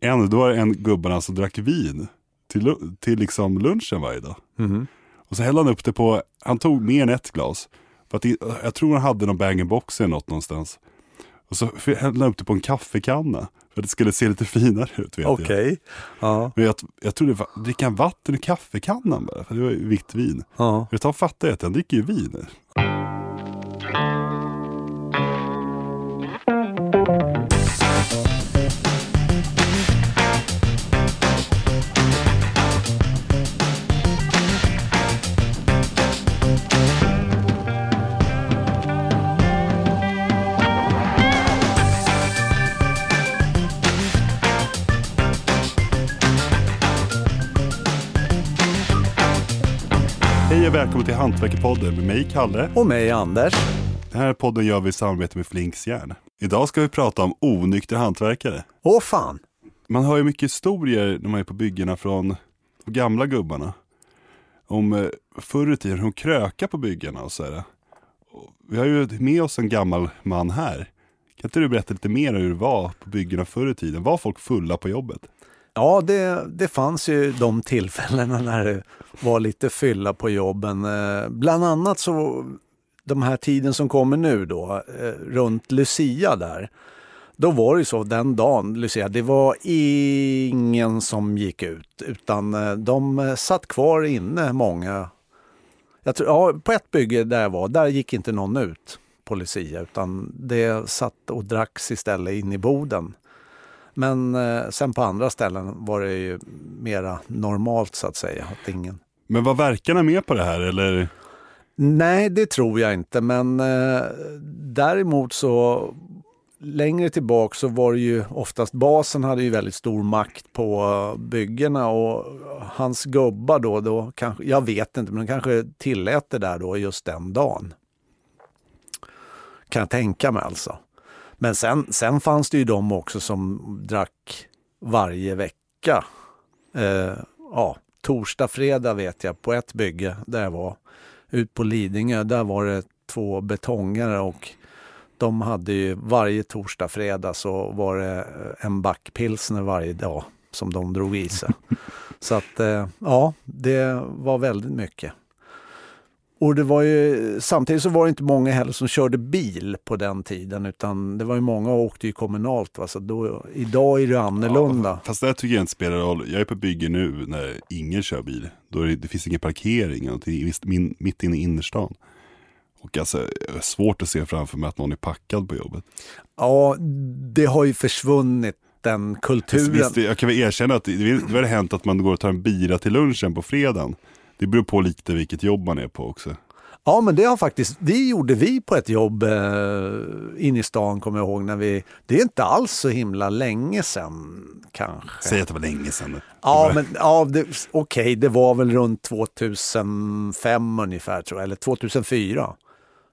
en, då var det en gubbarna som drack vin till, till liksom lunchen varje dag. Mhm. Och så hällde han upp det på, han tog mer än ett glas. För att jag tror han hade någon bang box eller något någonstans. Och så hällde han upp det på en kaffekanna. För att det skulle se lite finare ut jag. Okej. Ja. Men jag, jag trodde, han vatten ur kaffekannan bara? För det var ju vitt vin. ja. Jag tar och fattar att han dricker ju vin. Och välkommen till Hantverkarpodden med mig Kalle. Och mig Anders. Den här podden gör vi i samarbete med Flinks järn. Idag ska vi prata om onyktra hantverkare. Åh fan. Man hör ju mycket historier när man är på byggena från de gamla gubbarna. Om eh, förr i tiden, de kröka på byggena och så här. Och Vi har ju med oss en gammal man här. Kan inte du berätta lite mer hur det var på byggena förr i tiden? Var folk fulla på jobbet? Ja, det, det fanns ju de tillfällena när det var lite fylla på jobben. Eh, bland annat så, de här tiden som kommer nu då, eh, runt Lucia där. Då var det ju så den dagen, Lucia, det var ingen som gick ut utan eh, de satt kvar inne många. Jag tror, ja, på ett bygge där jag var, där gick inte någon ut på Lucia utan det satt och dracks istället in i boden. Men eh, sen på andra ställen var det ju mera normalt så att säga. Att ingen... Men var verkarna med på det här eller? Nej, det tror jag inte. Men eh, däremot så längre tillbaka så var det ju oftast basen hade ju väldigt stor makt på byggena och hans gubbar då, då kanske, jag vet inte, men de kanske tillät det där då just den dagen. Kan jag tänka mig alltså. Men sen, sen fanns det ju de också som drack varje vecka. Eh, ja, torsdag, fredag vet jag på ett bygge där jag var. Ut på Lidingö, där var det två betongare och de hade ju varje torsdag, fredag så var det en back pilsner varje dag som de drog i sig. så att eh, ja, det var väldigt mycket. Och det var ju, samtidigt så var det inte många heller som körde bil på den tiden utan det var ju många som åkte ju kommunalt. Va? Så då, idag är det annorlunda. Ja, fast det tycker jag inte spelar roll. Jag är på bygge nu när ingen kör bil. Då det, det finns ingen parkering visst min, mitt inne i innerstan. Och alltså, det är svårt att se framför mig att någon är packad på jobbet. Ja, det har ju försvunnit den kulturen. Visst, jag kan väl erkänna att det, det har hänt att man går och tar en bira till lunchen på fredagen. Det beror på lite vilket jobb man är på också. Ja, men det har faktiskt, det gjorde vi på ett jobb eh, inne i stan, kommer jag ihåg. När vi, det är inte alls så himla länge sedan kanske. Säg att det var länge sedan. Ja, men ja, okej, det var väl runt 2005 ungefär tror jag, eller 2004.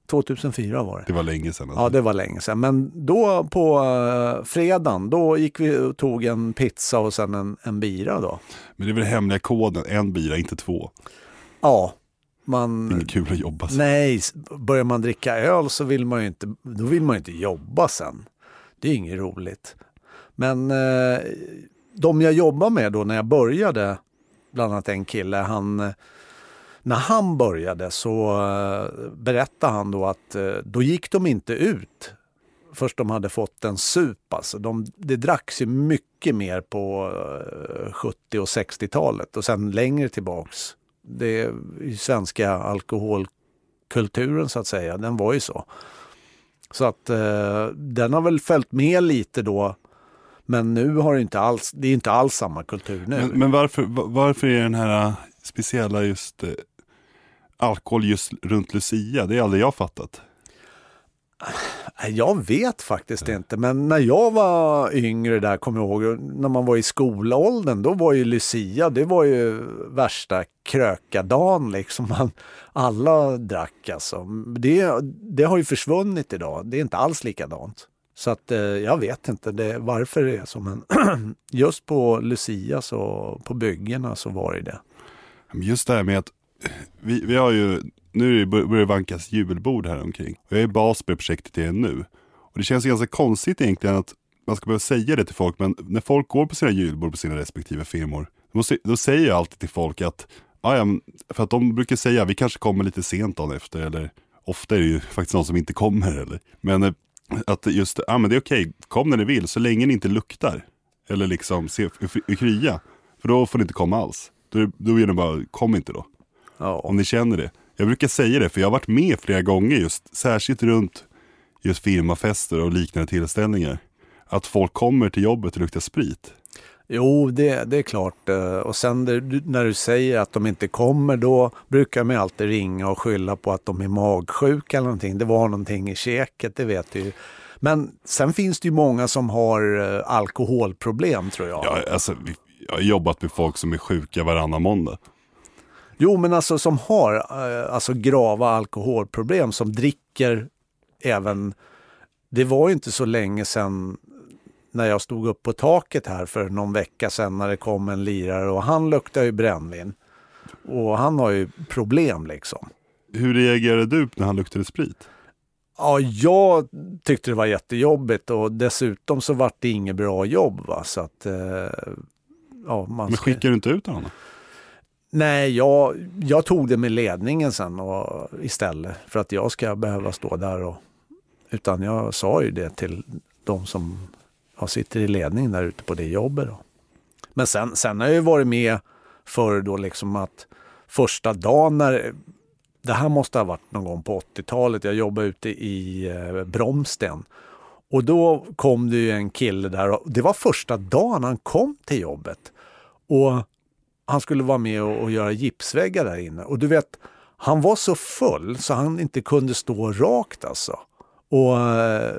2004 var det. Det var länge sedan. Alltså. Ja, det var länge sedan. Men då på uh, fredagen, då gick vi och tog en pizza och sen en, en bira då. Men det är väl hemliga koden, en bira, inte två. Ja, man... inget kul att jobba så. Nej, börjar man dricka öl så vill man ju inte, då vill man inte jobba sen. Det är inget roligt. Men eh, de jag jobbar med då när jag började, bland annat en kille, han, när han började så eh, berättade han då att eh, då gick de inte ut först de hade fått en sup. Alltså. De, det dracks ju mycket mer på eh, 70 och 60-talet och sen längre tillbaks. Det svenska alkoholkulturen så att säga, den var ju så. Så att eh, den har väl följt med lite då. Men nu har det inte alls, det är inte alls samma kultur nu. Men, men varför, varför är den här speciella just eh, alkohol just runt Lucia? Det är aldrig jag fattat. Jag vet faktiskt inte, men när jag var yngre där, kommer jag ihåg, när man var i skolåldern, då var ju Lucia, det var ju värsta krökadagen liksom. Man, alla drack alltså. Det, det har ju försvunnit idag, det är inte alls likadant. Så att eh, jag vet inte det, varför det är så, men just på Lucia, så, på byggena så var det det. Just det här med att vi, vi har ju, nu börjar det vankas julbord här omkring. Och jag är bas på projektet igen nu. Och det känns ganska konstigt egentligen att man ska behöva säga det till folk, men när folk går på sina julbord på sina respektive firmor, då, då säger jag alltid till folk att, ah, "Ja, ja, för att de brukar säga, vi kanske kommer lite sent dagen efter, eller ofta är det ju faktiskt någon som inte kommer. Eller. Men eh, att just, ja men det är okej, kom när ni vill, så länge ni inte luktar. Eller liksom se, krya. För då får ni inte komma alls. Då, då är det bara, kom inte då. Ja. Om ni känner det. Jag brukar säga det, för jag har varit med flera gånger just, särskilt runt just firmafester och liknande tillställningar. Att folk kommer till jobbet och luktar sprit. Jo, det, det är klart. Eh, Och sen när du säger att de inte kommer, då brukar man alltid ringa och skylla på att de är magsjuka eller någonting. Det var någonting i käket, det vet du ju. Men sen finns det ju många som har eh, alkoholproblem tror jag. Jag, alltså, jag har jobbat med folk som är sjuka varannan måndag. Jo, men alltså som har eh, alltså grava alkoholproblem, som dricker även... Det var ju inte så länge sedan när jag stod upp på taket här för någon vecka sedan när det kom en lirare och han luktar ju brännvin. Och han har ju problem liksom. Hur reagerade du när han luktade sprit? Ja, jag tyckte det var jättejobbigt och dessutom så vart det inget bra jobb. Va? Så att, eh, ja, man Men skickar du inte ut honom? Nej, jag, jag tog det med ledningen sen och, istället för att jag ska behöva stå där. Och, utan jag sa ju det till de som ja, sitter i ledningen där ute på det jobbet. Då. Men sen, sen har jag ju varit med för då liksom att första dagen när det här måste ha varit någon gång på 80-talet. Jag jobbade ute i eh, Bromsten. Och då kom det ju en kille där och det var första dagen han kom till jobbet. Och han skulle vara med och, och göra gipsväggar där inne. Och du vet, han var så full så han inte kunde stå rakt alltså. Och eh,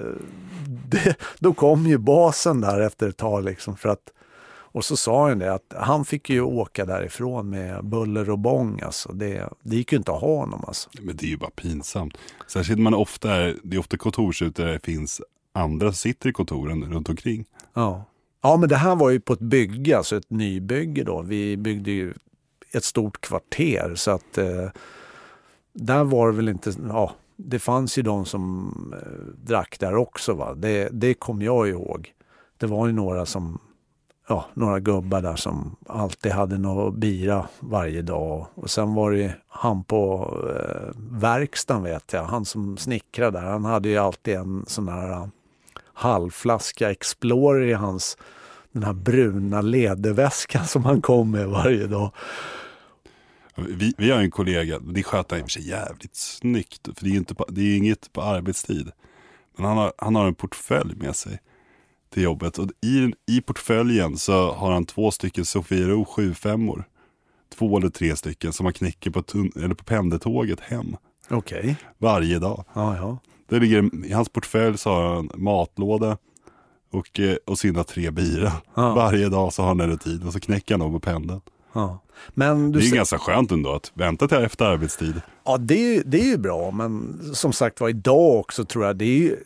det, då kom ju basen där efter ett tag liksom för att och så sa han det att han fick ju åka därifrån med buller och bång alltså. Det, det gick ju inte att ha honom alltså. Men det är ju bara pinsamt. Särskilt man ofta är, det är ofta kontorshus där det finns andra som sitter i kontoren runt omkring. Ja ja, men det här var ju på ett bygge, alltså ett nybygge då. Vi byggde ju ett stort kvarter så att eh, där var det väl inte, ja, det fanns ju de som eh, drack där också va. Det, det kom jag ihåg. Det var ju några som, ja, några gubbar där som alltid hade något bira varje dag. Och sen var det han på eh, verkstaden vet jag, han som snickrade där, han hade ju alltid en sån här eh, halvflaska Explorer i hans den här bruna lederväskan som han kom med varje dag. Vi, vi har en kollega, det sköter han i och för sig jävligt snyggt. För det är ju inte på, det är inget på arbetstid. Men han har, han har en portfölj med sig till jobbet. Och i, i portföljen så har han två stycken Sofiero 75 or Två eller tre stycken som han knäcker på, tun, eller på pendeltåget hem Okej. varje dag. Ja, ja. Det ligger, I hans portfölj så har han matlåda och, eh, och sina tre bira. Ja. Varje dag så har han en rutin och så knäcker han dem på pendeln. ja. Men Det är ju ganska skönt ändå att vänta till efter arbetstid. Ja, det det är ju bra, men som sagt var idag också tror jag, det är ju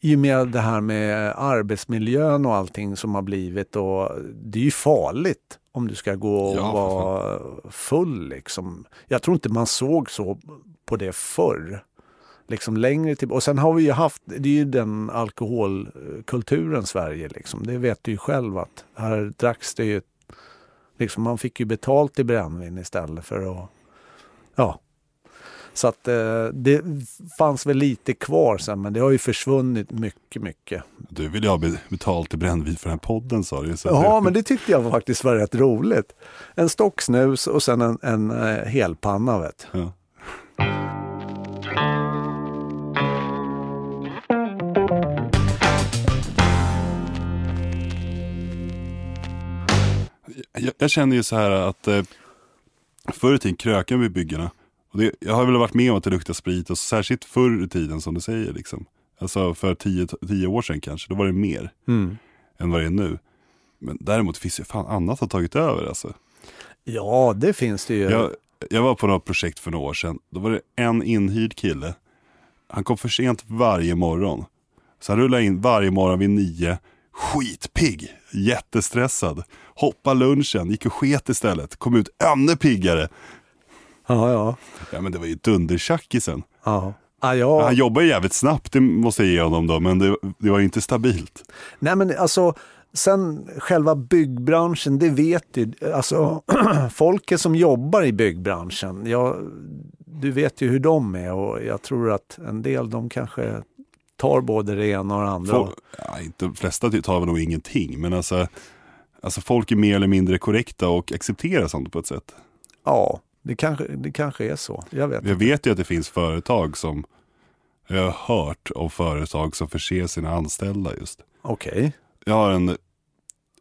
i och med det här med arbetsmiljön och allting som har blivit och det är ju farligt om du ska gå och Ja, vara full liksom. Jag tror inte man såg så på det förr. Liksom längre till. Och sen har vi ju haft, det är ju den alkoholkulturen Sverige liksom. Det vet du ju själv att här dracks det ju, liksom man fick ju betalt i brännvin istället för att, ja. Så att eh, det fanns väl lite kvar sen men det har ju försvunnit mycket, mycket. Du vill ju ha be- betalt till brännvin för den här podden sa du. Så Ja, det, men det tyckte jag faktiskt var rätt roligt. En stock snus och sen en, en eh, helpanna vet ja. Jag, jag känner ju så här att eh, förr i tiden kröken vid byggena. Och det, jag har väl varit med om att det luktar sprit, och särskilt förr i tiden som du säger. Liksom. Alltså för tio, tio år sedan kanske, då var det mer än vad det är nu. Men däremot finns det fan annat har tagit över alltså. Ja, det finns det ju. Jag, jag var på något projekt för några år sedan. Då var det en inhyrd kille. Han kom för sent varje morgon. Så han rullade in varje morgon vid nio. Skitpigg, jättestressad. Hoppa lunchen, gick och sket istället. Kom ut ännu piggare. Ja, ja. Ja men det var ju dundertjackisen. ja. Ja, jag... Han jobbar ju jävligt snabbt, det måste jag ge honom då, men det, det var inte stabilt. Nej men alltså, sen själva byggbranschen, det vet ju, alltså folket som jobbar i byggbranschen, jag, du vet ju hur de är och jag tror att en del de kanske tar både det ena och det andra. Folk, ja, inte, de flesta tar väl nog ingenting, men alltså, alltså folk är mer eller mindre korrekta och accepterar sånt på ett sätt. Ja, det kanske, det kanske är så. Jag vet Jag vet ju att det finns företag som, jag har hört om företag som förser sina anställda just. Okej. Jag har en,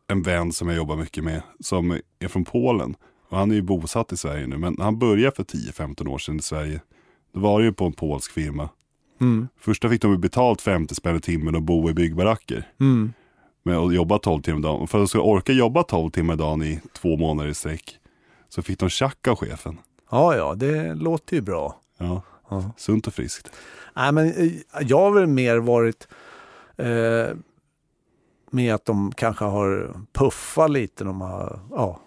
en vän som jag jobbar mycket med som är från Polen. Och han är ju bosatt i Sverige nu, men han började för 10-15 år sedan i Sverige, då var det ju på en polsk firma. Mm. Första fick de betalt 50 spänn i timmen och bo i byggbaracker. Mm. Med att jobba 12 timmar dagen. För att de skulle orka jobba 12 timmar dagen i två månader i sträck, så fick de tjack av chefen. Ja, ja, det låter ju bra. Ja, Ja. sunt och friskt. Nej, men eh, jag har väl mer varit eh, med att de kanske har puffat lite. De har ja,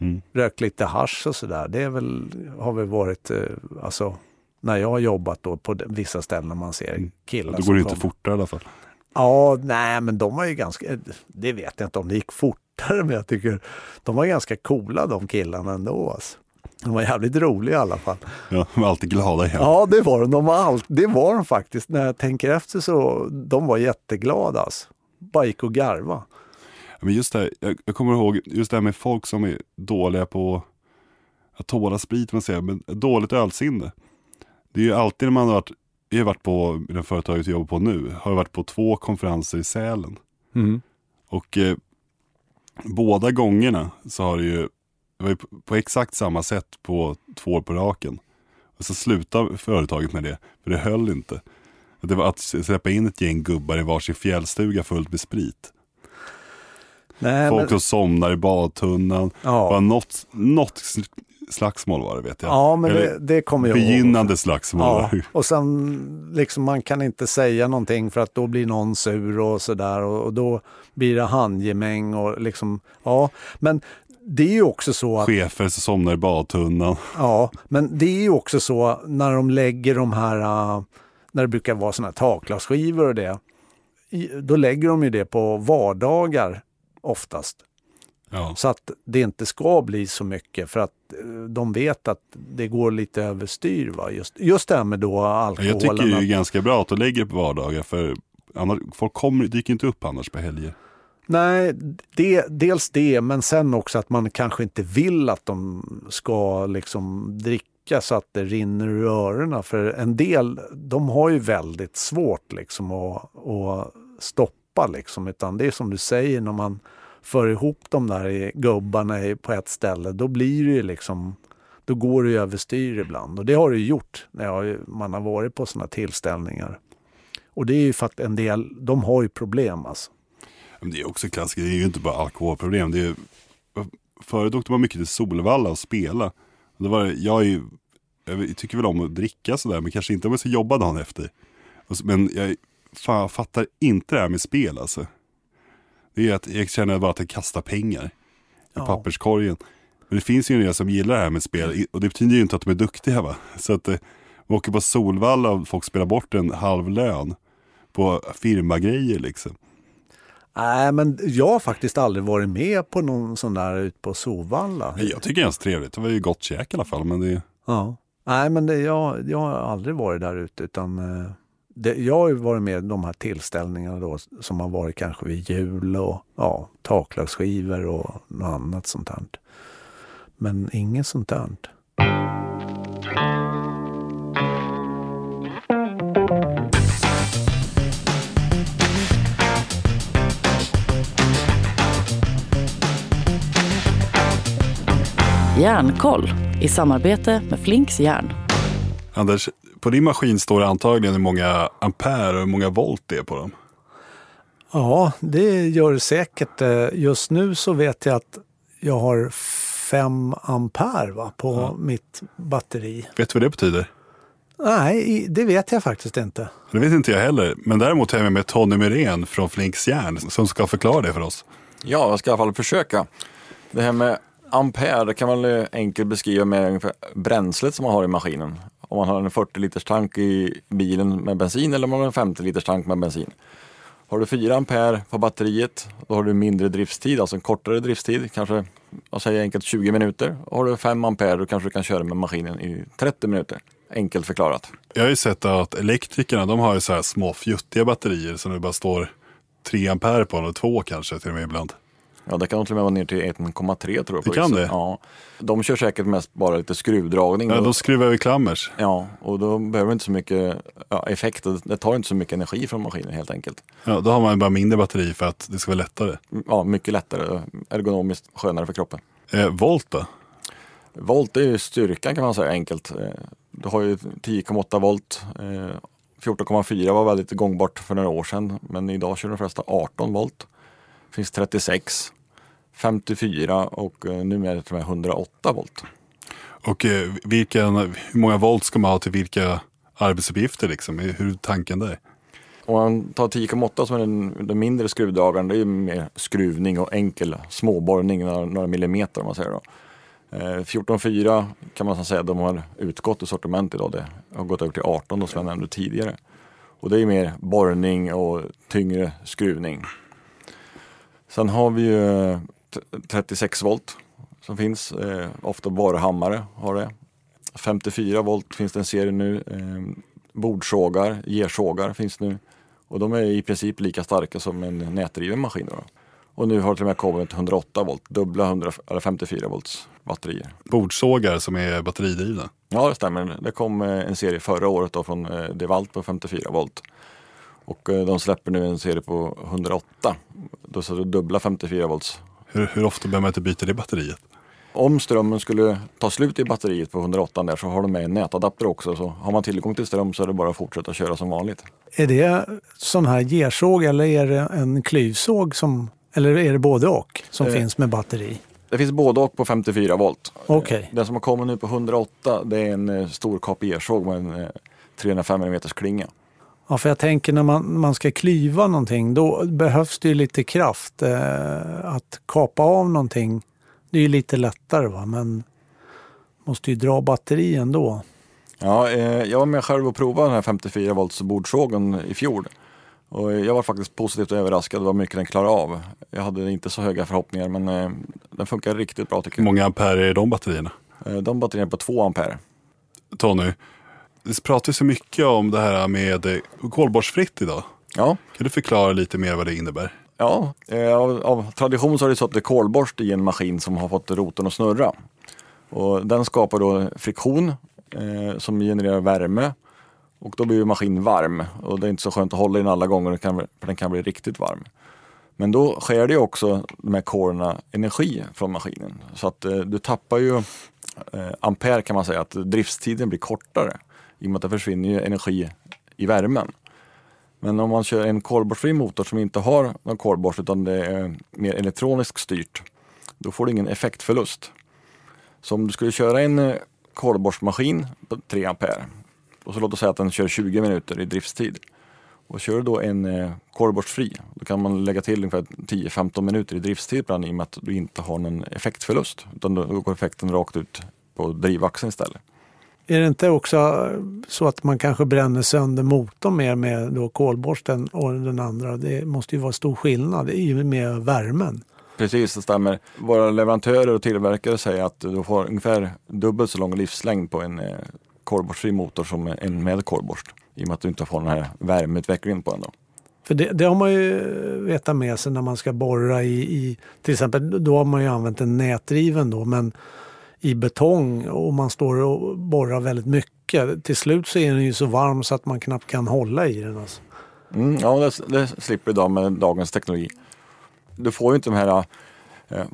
Mm. rökt lite hasch och sådär. Det är väl, har väl varit, eh, alltså när jag har jobbat då på vissa ställen man ser killar Då går det inte kommer. fortare i alla fall. Ja, nej men de var ju ganska, det vet jag inte om det gick fortare men jag tycker de var ganska coola de killarna ändå. Alltså. De var jävligt roliga i alla fall. Ja, de är alltid glada igen. Ja, det var de. de var allt, det var de faktiskt. När jag tänker efter så de var jätteglada. Alltså. Bara gick och garva. Men just det, här, jag, jag kommer ihåg just det här med folk som är dåliga på att tåla sprit, man säger, men dåligt ölsinne. Det är ju alltid när man har varit, jag har varit på, det företaget jag jobbar på nu, har jag varit på två konferenser i Sälen. Och eh, båda gångerna så har det ju, det var ju på, på exakt samma sätt på två år på raken. Och så slutade företaget med det, för det höll inte. Det var att släppa in ett gäng gubbar i varsin fjällstuga fullt med sprit. Nej, Folk men, som somnar i badtunnan. Ja. Bara något, något slagsmål var det vet jag. ja, men Eller det, det kommer jag ihåg. Begynnande slagsmål. Ja, och sen liksom man kan inte säga någonting för att då blir någon sur och sådär och, och då blir det handgemäng och liksom, ja. Men det är ju också så att Chefer som somnar i badtunnan. Ja, men det är ju också så när de lägger de här, äh, när det brukar vara sådana här takglasskivor och det, då lägger de ju det på vardagar oftast. Ja. Så att det inte ska bli så mycket för att eh, de vet att det går lite överstyr. Va? Just, just det här med då alkoholen. Jag tycker det är att- ganska bra att de lägger på vardagar. För annars, folk kommer, dyker inte upp annars på helger. Nej, det, dels det, men sen också att man kanske inte vill att de ska liksom dricka så att det rinner ur öronen. För en del, de har ju väldigt svårt liksom att, att stoppa liksom. Utan det är som du säger, när man för ihop de där gubbarna på ett ställe, då blir det ju liksom då går det ju överstyr ibland. Och det har det ju gjort när jag, man har varit på sådana tillställningar. Och det är ju för att en del, de har ju problem alltså. Men det är också klassiskt, det är ju inte bara alkoholproblem. Det är, förut åkte man mycket till Solvalla och spela. Och var jag, är ju, jag tycker väl om att dricka sådär, men kanske inte om jag ska jobba dagen efter. Men jag fan, fattar inte det här med spel alltså. Det är att jag känner bara att jag kastar pengar i Ja. papperskorgen. Men det finns ju en del som gillar det här med spel och det betyder ju inte att de är duktiga va. Så att eh, man åker på Solvalla och folk spelar bort en halv lön på firmagrejer liksom. Nej, men jag har faktiskt aldrig varit med på någon sån där ut på Sovalla. Nej, Jag tycker det är ganska trevligt. Det var ju gott käk i alla fall. Men det, Ja. Nej, men det, jag, jag har aldrig varit där ute utan eh, det, jag har ju varit med i de här tillställningarna då som har varit kanske vid jul och ja, taklagsskivor och något annat sånt här. Men inget sånt där. Järnkoll i samarbete med Flinks järn. Anders, på din maskin står det antagligen hur många ampere och hur många volt det är på dem. Ja, det gör det säkert. Eh, Just nu så vet jag att jag har 5 ampere va, på mitt batteri. Vet du vad det betyder? Nej, det vet jag faktiskt inte. Det vet inte jag heller. Men däremot har jag med mig Tony Myrén från Flinks järn som ska förklara det för oss. Ja, jag ska i alla fall försöka. Det här med ampere det kan man väl enkelt beskriva med bränslet som man har i maskinen om man har en 40 liters tank i bilen med bensin eller om man har en 50 liters tank med bensin. Har du 4 ampere på batteriet, då har du mindre driftstid, alltså en kortare driftstid, kanske jag säger enkelt 20 minuter. Och har du 5 ampere, då kanske du kan köra med maskinen i 30 minuter. Enkelt förklarat. Jag har ju sett att elektrikerna de har ju så här små fjuttiga batterier som det bara står 3 ampere på, eller 2 kanske till och med ibland. Ja, det kan nog till och med vara ner till 1,3 tror jag. Det kan det? Ja. De kör säkert mest bara lite skruvdragning. Ja, de skruvar vi klammers. Ja, och då behöver inte så mycket ja, effekt. Det tar inte så mycket energi från maskinen helt enkelt. Ja, då har man bara mindre batteri för att det ska vara lättare. Ja, mycket lättare, ergonomiskt skönare för kroppen. Eh, volt då? Volt är ju styrkan kan man säga enkelt. Eh, Du har ju 10,8 volt. eh, 14,4 var väldigt gångbart för några år sedan, men idag kör de flesta 18 volt. Finns 36, 54 och eh, numera tror jag 108 volt. Och eh, vilken, hur många volt ska man ha till vilka arbetsuppgifter liksom? Hur är tanken där? Om man tar 10,8 som är den, den mindre skruvdragaren, det är ju mer skruvning och enkel småborrning, några, några millimeter om man säger då. Eh, 14,4 kan man säga de har utgått ur sortiment idag. Det har gått över till 18 då, som jag nämnde tidigare. Och det är mer borrning och tyngre skruvning. Sen har vi ju eh, t- 36 volt som finns. Eh, ofta borrhammare har det. 54 volt finns det en serie nu. Eh, bordsågar, gersågar finns nu. Och de är i princip lika starka som en nätdriven maskin. Då. Och nu har det till och med kommit till 108 volt, dubbla 100, eller 54 volts batterier. Bordsågar som är batteridrivna. Ja, det stämmer. Det kom eh, en serie förra året då från eh, Devalt på 54 volt. Och eh, de släpper nu en serie på 108. Då så det dubbla 54 volts. Hur, hur ofta behöver man inte byta det batteriet? Om strömmen skulle ta slut i batteriet på 108 där så har de med en nätadapter också. Så har man tillgång till ström så är det bara att fortsätta köra som vanligt. Är det sån här gersåg eller är det en klyvsåg som, eller är det både och som Eh. finns med batteri? Det finns både och på 54 volt. Okej. Den som har kommit nu på 108 det är en eh, stor kapiersåg med en eh, 305 mm klinga. Ja, för jag tänker när man, man ska klyva någonting då behövs det ju lite kraft. Eh, att kapa av någonting, det är ju lite lättare va, men måste ju dra batteri ändå. Ja, eh, jag var med själv och provade den här 54 volts bordsågen i fjol. Och jag var faktiskt positivt överraskad vad mycket den klarar av. Jag hade inte så höga förhoppningar men eh, den funkar riktigt bra tycker Hur jag. många ampere är de batterierna? Eh, de batterierna är på 2 ampere. Tony, det pratas så mycket om det här med eh, kolborstfritt idag. Ja, Kan du förklara lite mer vad det innebär? Ja, eh, av, av tradition så har det är kolborst i en maskin som har fått rotorn att snurra. Och den skapar då friktion eh, som genererar värme och då blir maskinen varm och det är inte så skönt att hålla i den alla gånger för den kan bli riktigt varm. Men då sker det också de här korna energi från maskinen så att eh, du tappar ju eh, ampere kan man säga att driftstiden blir kortare i och med att det försvinner ju energi i värmen. Men om man kör en kolborstfri motor som inte har någon kolborst utan det är mer elektroniskt styrt, då får du ingen effektförlust. Så om du skulle köra en eh, kolborstmaskin på 3 ampere och så låt oss säga att den kör 20 minuter i driftstid. Och kör du då en eh, kolborstfri, då kan man lägga till ungefär 10-15 minuter i driftstid på i och med att du inte har någon effektförlust. Utan då går effekten rakt ut på drivaxeln istället. Är det inte också så att man kanske bränner sönder motorn mer med då kolborsten och den andra? Det måste ju vara stor skillnad i och med värmen. Precis, det stämmer. Våra leverantörer och tillverkare säger att du får ungefär dubbelt så lång livslängd på en eh, kolborstfri motor som en med kolborst. I och med att du inte får den här värmeutvecklingen på den. Då. För det, det har man ju vetat med sig när man ska borra i, i, till exempel, då har man ju använt en nätdriven då, men i betong och man står och borrar väldigt mycket. Till slut så är den ju så varm så att man knappt kan hålla i den. Alltså. Mm, ja, det, det slipper idag med dagens teknologi. Du får ju inte de här eh,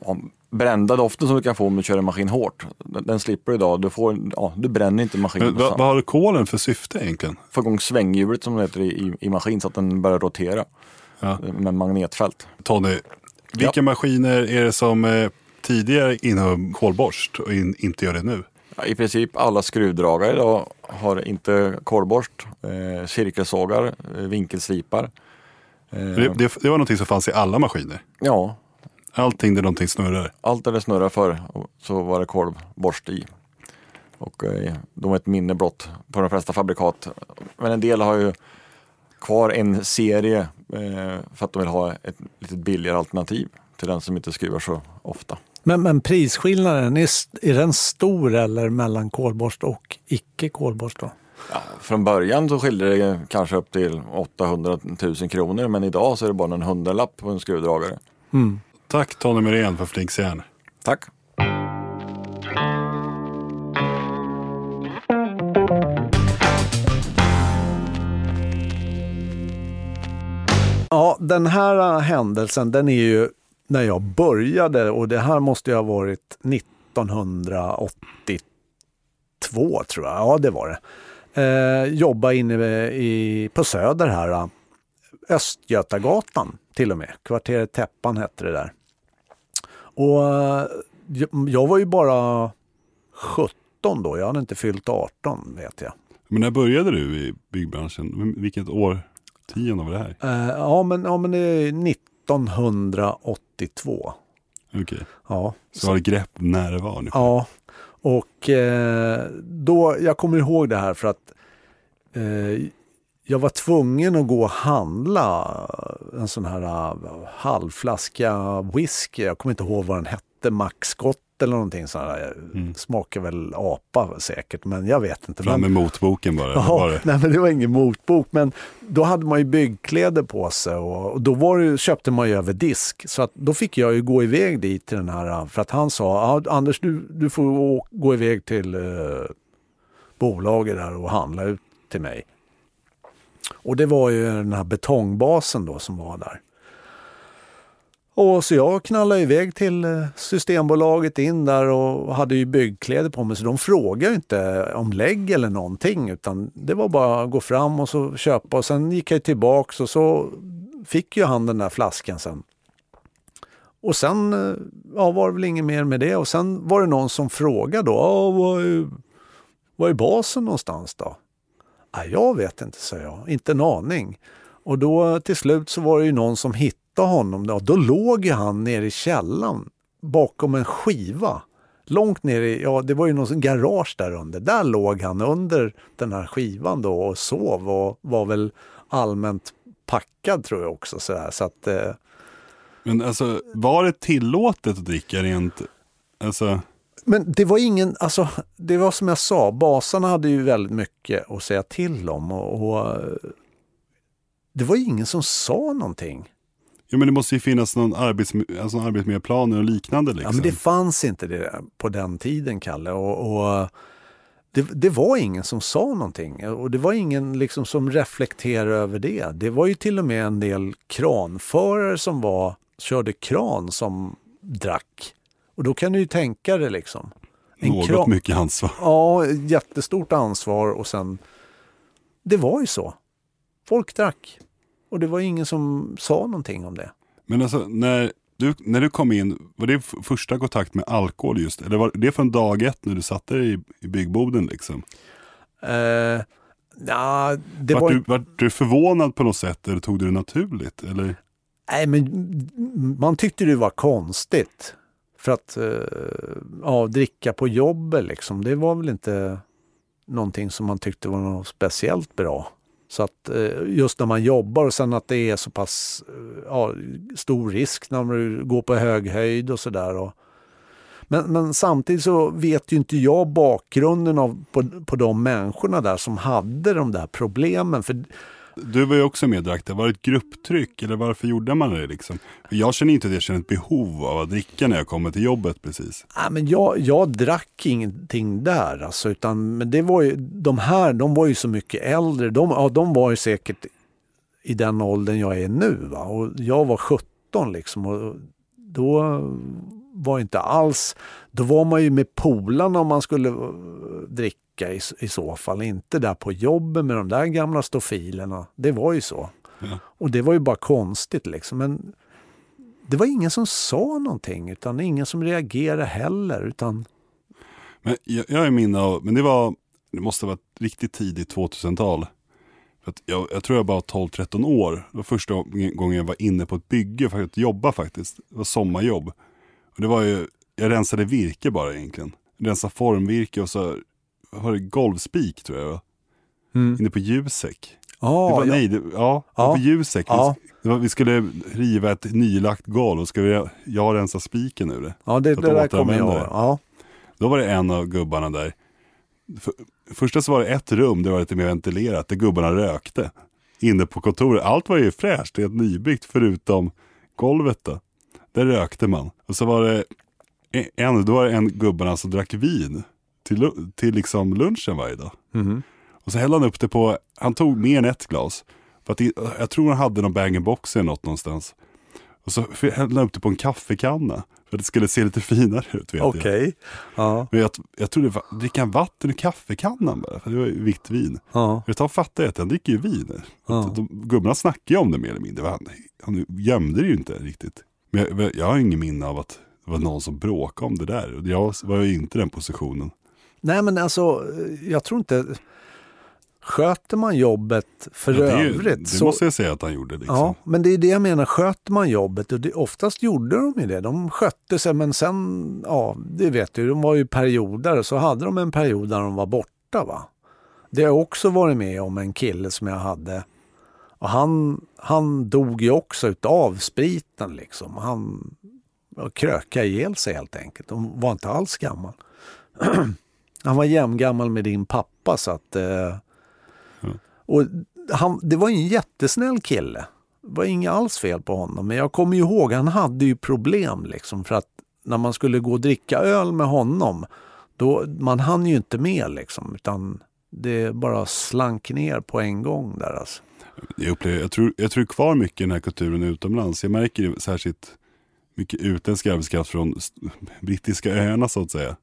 brända doften som du kan få om du kör en maskin hårt. Den, den slipper du idag. Du, får, ja, du bränner inte maskinen. Men, vad, vad har kolen för syfte egentligen? Få igång svänghjulet som det heter i, i, i maskin så att den börjar rotera Ja. med magnetfält. Tony, vilka maskiner är det som eh, tidigare innehöll kolborst och in, inte gör det nu? Ja, I princip alla skruvdragare idag har inte kolborst, eh, cirkelsågar, eh, vinkelslipar. Eh, Det, det, det var någonting som fanns i alla maskiner. Ja, Allting där någonting snurrar. allt där det snurrar för så var det kolborst i. Och eh, de är ett minne blott på de flesta fabrikat. Men en del har ju kvar en serie eh, för att de vill ha ett lite billigare alternativ till den som inte skruvar så ofta. Men, men prisskillnaden, är, är den stor eller mellan kolborst och icke kolborst då? Ja, från början så skilde det kanske upp till 800 000 kronor men idag så är det bara en hundralapp på en skruvdragare. Mm. Tack Tony Myrén för Flinksjärn. Tack! Ja, den här händelsen den är ju när jag började och det här måste ju ha varit 1982 tror jag. Ja, det var det. Eh, jobba inne i, på Söder här. äh, Östgötagatan till och med. Kvarteret Täppan hette det där. Och äh, jag var ju bara 17 då. Jag hade inte fyllt 18 vet jag. Men när började du i byggbranschen? Vilket år, tionde var det här? Eh, ja, men, ja, men det är 1982. Okej, Ja, så har du grepp när det var ungefär? ja. och eh, då, jag kommer ihåg det här för att eh, jag var tvungen att gå och handla en sån här uh, halvflaska whisky. Jag kommer inte ihåg vad den hette, Max Scott eller någonting sånt där. Mm. Smakar väl apa säkert, men jag vet inte. Fram med motboken bara? eller var Ja, det? nej men det var ingen motbok, men då hade man ju byggkläder på sig och, och då var det, köpte man ju över disk. Så att då fick jag ju gå iväg dit till den här, för att han sa, ja, Anders du, du får gå iväg till eh, bolaget där och handla ut till mig. Och det var ju den här betongbasen då som var där. Och så jag knallade iväg till eh, Systembolaget in där och hade ju byggkläder på mig så de frågade ju inte om lägg eller någonting utan det var bara att gå fram och så köpa och sen gick jag tillbaks och så fick ju han den där flaskan sen. Och sen eh, ja, var det väl inget mer med det och sen var det någon som frågade då, var är, är basen någonstans då? Ja, jag vet inte, sa jag, inte en aning. Och då till slut så var det ju någon som hittade honom. Då, då låg ju han nere i källaren bakom en skiva. Långt ner i, ja det var ju någon garage där under. Där låg han under den här skivan då och sov och var väl allmänt packad tror jag också. Så, där. så att, eh, Men alltså, var det tillåtet att dricka rent, alltså, Men det var ingen, alltså det var som jag sa, basarna hade ju väldigt mycket att säga till om och, och eh, det var ingen som sa någonting. Ja men det måste ju finnas någon arbets, alltså arbetsmiljöplaner och liknande liksom. Ja, men det fanns inte det på den tiden, Kalle. Och, och det, det var ingen som sa någonting och det var ingen liksom som reflekterade över det. Det var ju till och med en del kranförare som var, körde kran som drack. Och då kan du ju tänka dig liksom. En Något kran- mycket ansvar. Ja, jättestort ansvar och sen... Det var ju så. Folk drack. Och det var ingen som sa någonting om det. Men alltså när du, när du kom in, var det första kontakt med alkohol just? Eller var det från dag ett när du satte dig i, i byggboden liksom? Eh, ja, det Vart var... du, var du förvånad på något sätt eller tog du det naturligt? Eller? Nej, men man tyckte det var konstigt. För att eh, ja, dricka på jobbet liksom, det var väl inte någonting som man tyckte var något speciellt bra. Så att eh, just när man jobbar och sen att det är så pass eh, ja, stor risk när man går på hög höjd och sådär. Men, men samtidigt så vet ju inte jag bakgrunden av, på, på de människorna där som hade de där problemen. För du var ju också med och drack det. Var det ett grupptryck eller varför gjorde man det liksom? Jag känner inte att jag känner ett behov av att dricka när jag kommer till jobbet precis. Ja, men jag, jag drack ingenting där alltså, utan men det var ju, de här de var ju så mycket äldre. De, ja, de var ju säkert i den åldern jag är nu. Va? Och jag var 17 liksom. Och då var inte alls, då var man ju med polarna om man skulle eh, dricka dricka i, i så fall. Inte där på jobbet med de där gamla stofilerna. Det var ju så. Ja. Och det var ju bara konstigt liksom. Men det var ingen som sa någonting utan ingen som reagerade heller. Utan Men jag, jag är minne av, men det var, det måste ha varit riktigt tidigt 2000-tal. För att jag, jag tror jag bara var 12-13 år. Det var första gången jag var inne på ett bygge för att jobba faktiskt. Det var sommarjobb. Och det var ju, jag rensade virke bara egentligen. Rensa formvirke och så det golvspik tror jag? Mm. Inne på Jusek. Det var, ja. Nej, det, ja, var på Jusek. Det var, vi skulle riva ett nylagt golv och ska vi, jag rensa spiken ur det. ja, det, det där kommer jag. Ja. Då var det en av gubbarna där. För, första så var det ett rum, det var lite mer ventilerat, där gubbarna rökte. Inne på kontoret. Allt var ju fräscht, är nybyggt förutom golvet då. Där rökte man. Och så var det en, då var det en gubbarna som drack vin till, till liksom lunchen varje dag. Mhm. Och så hällde han upp det på, han tog mer än ett glas. För att jag tror han hade någon bag-in-box eller något någonstans. Och så hällde han upp det på en kaffekanna. För att det skulle se lite finare ut. Okej. Ja. Men jag, jag trodde, dricker han vatten ur kaffekannan bara? För det var ju vitt vin. Ja. Tag fattade jag att han dricker ju vin. Ja. De, gubbarna snackade ju om det mer eller mindre. Han, han gömde det ju inte riktigt. Men jag, jag har ingen minne av att det var någon som bråkade om det där. Jag var ju inte i den positionen. Nej men alltså, jag tror inte... Sköter man jobbet för Ja, det ju- övrigt det så... måste jag säga att han gjorde. Liksom. Ja, men det är det jag menar. Sköter man jobbet, och det, oftast gjorde de ju det. De skötte sig, men sen, ja, det vet du, de var ju perioder. Så hade de en period där de var borta. va. Det har jag också varit med om en kille som jag hade. Och han, han dog ju också utav spriten liksom. Han krökade ihjäl sig helt enkelt. Han var inte alls gammal. han var jämngammal med din pappa så att... Eh, och han, det var en jättesnäll kille. Det var inget alls fel på honom. Men jag kommer ihåg, han hade ju problem liksom. För att när man skulle gå och dricka öl med honom, då, man hann ju inte med liksom. Utan det bara slank ner på en gång där alltså. Jag, upplever, jag, tror, jag tror kvar mycket i den här kulturen utomlands. Jag märker ju särskilt mycket utländsk arbetskraft från brittiska öarna så att säga.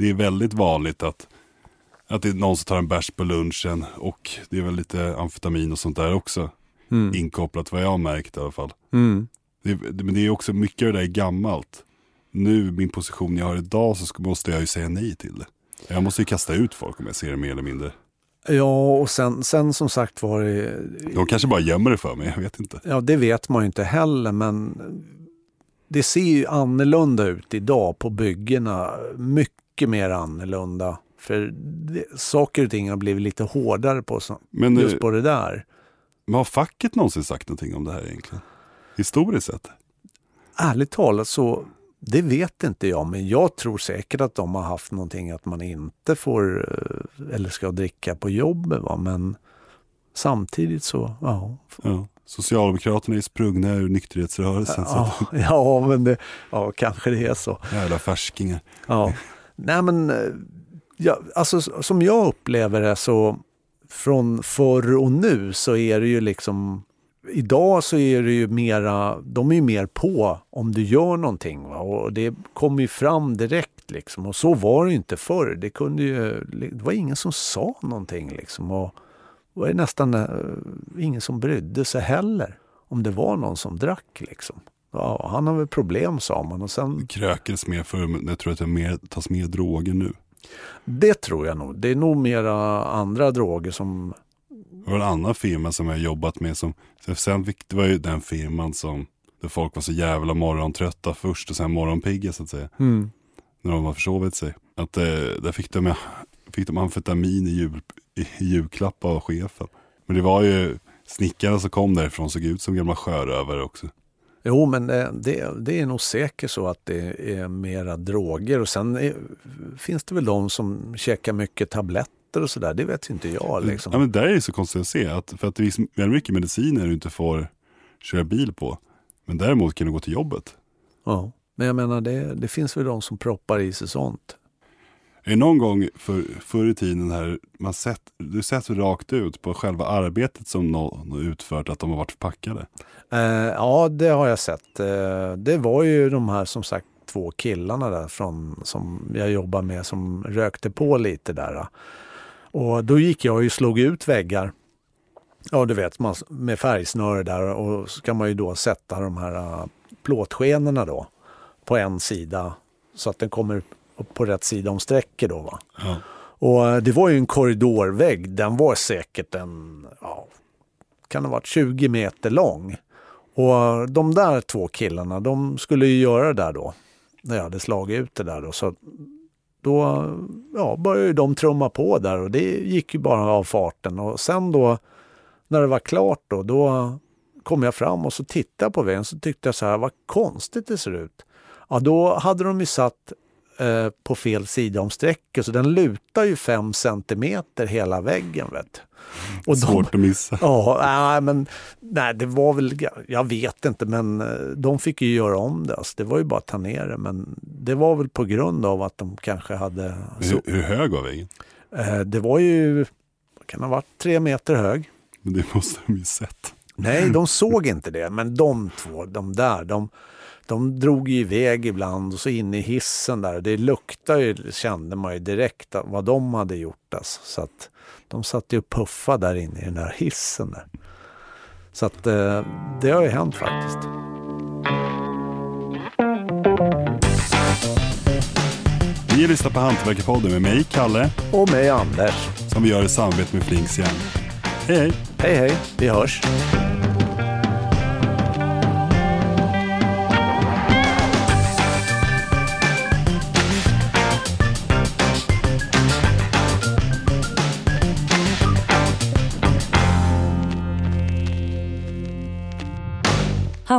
Det är väldigt vanligt att, att det är någon som tar en bärs på lunchen och det är väl lite amfetamin och sånt där också. Inkopplat vad jag har märkt i alla fall. Mm. Det, det, men det är också mycket av det där är gammalt. Nu, min position jag har idag, så ska, måste jag ju säga nej till det. Jag måste ju kasta ut folk om jag ser det mer eller mindre. Ja, och sen, sen som sagt var det... De kanske bara gömmer det för mig, jag vet inte. Ja, det vet man ju inte heller, men det ser ju annorlunda ut idag på byggena. Mycket mer annorlunda. För det, saker och ting har blivit lite hårdare på, så- Men, eh, just på det där. Men har facket någonsin sagt någonting om det här egentligen? Historiskt sett? Ärligt talat så, det vet inte jag, men jag tror säkert att de har haft någonting att man inte får eh, eller ska dricka på jobbet. Va? Men samtidigt så, ja. Ja. Socialdemokraterna är sprungna ur nykterhetsrörelsen. Så Ja, ja, men det, ja, kanske det är så. jävla färskingar. Ja. Nej men, eh, ja, alltså som jag upplever det så från förr och nu så är det ju liksom Idag så är det ju mera, de är ju mer på om du gör någonting va? och det kommer ju fram direkt liksom och så var det ju inte förr. Det kunde ju, det var ingen som sa någonting liksom och det var nästan eh, ingen som brydde sig heller om det var någon som drack liksom. Ja, han har väl problem sa man och sen Krökades mer men jag tror att det mer, tas mer droger nu. Det tror jag nog. Det är nog mera andra droger som... Det var en annan firma som jag jobbat med som, sen fick, det var ju den firman som, där folk var så jävla morgontrötta först och sen morgonpigga så att säga. När de har försovit sig. Att eh, där fick de, fick de amfetamin i, jul, i julklapp av chefen. Men det var ju snickarna som kom därifrån såg ut som gamla sjörövare också. Jo, men det, det, det är nog säkert så att det är mera droger. Och sen är, finns det väl de som käkar mycket tabletter och sådär. Det vet inte jag. Liksom. Ja men där är det så konstigt att se. Att, för att det är väldigt mycket mediciner du inte får köra bil på. Men däremot kan du gå till jobbet. Ja. Men jag menar, det, det finns väl de som proppar i sig sånt. Är det någon gång för, förr i tiden här, man sett, du sett rakt ut på själva arbetet som någon har utfört att de har varit förpackade? Eh, ja, det har jag sett. Eh, det var ju de här som sagt två killarna där från, som jag jobbar med som rökte på lite där. Och då gick jag och slog ut väggar. Ja, du vet, man, med färgsnöre där och så kan man ju då sätta de här ah, plåtskenorna då på en sida så att den kommer på rätt sida om strecket då. Va? Ja. Och eh, det var ju en korridorvägg. Den var säkert en, ja, kan ha varit 20 meter lång. Och de där två killarna, de skulle ju göra det där då. När jag hade slagit ut det där då. Så då ja, började de trumma på där och det gick ju bara av farten. Och sen då när det var klart då, då kom jag fram och så tittade på vägen så tyckte jag så här, vad konstigt det ser ut. Ja, då hade de ju satt eh, på fel sida om strecket så den lutar ju fem centimeter hela väggen. Vet. Och de, Svårt att missa. Ja, nej, men nej, det var väl, jag vet inte, men eh, de fick ju göra om det. Alltså, det var ju bara att ta ner det, men det var väl på grund av att de kanske hade... Hur, hur hög var väggen? Eh, det var ju, kan ha varit tre meter hög. Men det måste de ju sett. Nej, de såg inte det, men de två, de där, de, de drog ju iväg ibland och så in i hissen där. Det luktade ju, kände man ju direkt vad de hade gjort. Alltså. Så att de satt ju och puffade där inne i den där hissen. Där. Så att eh, det har ju hänt faktiskt. Ni lyssnar på Hantverkarpodden med mig, Kalle. Och mig, Anders. Som vi gör i samarbete med Flinks Järn. Hej, hej. Hej, hej. Vi hörs.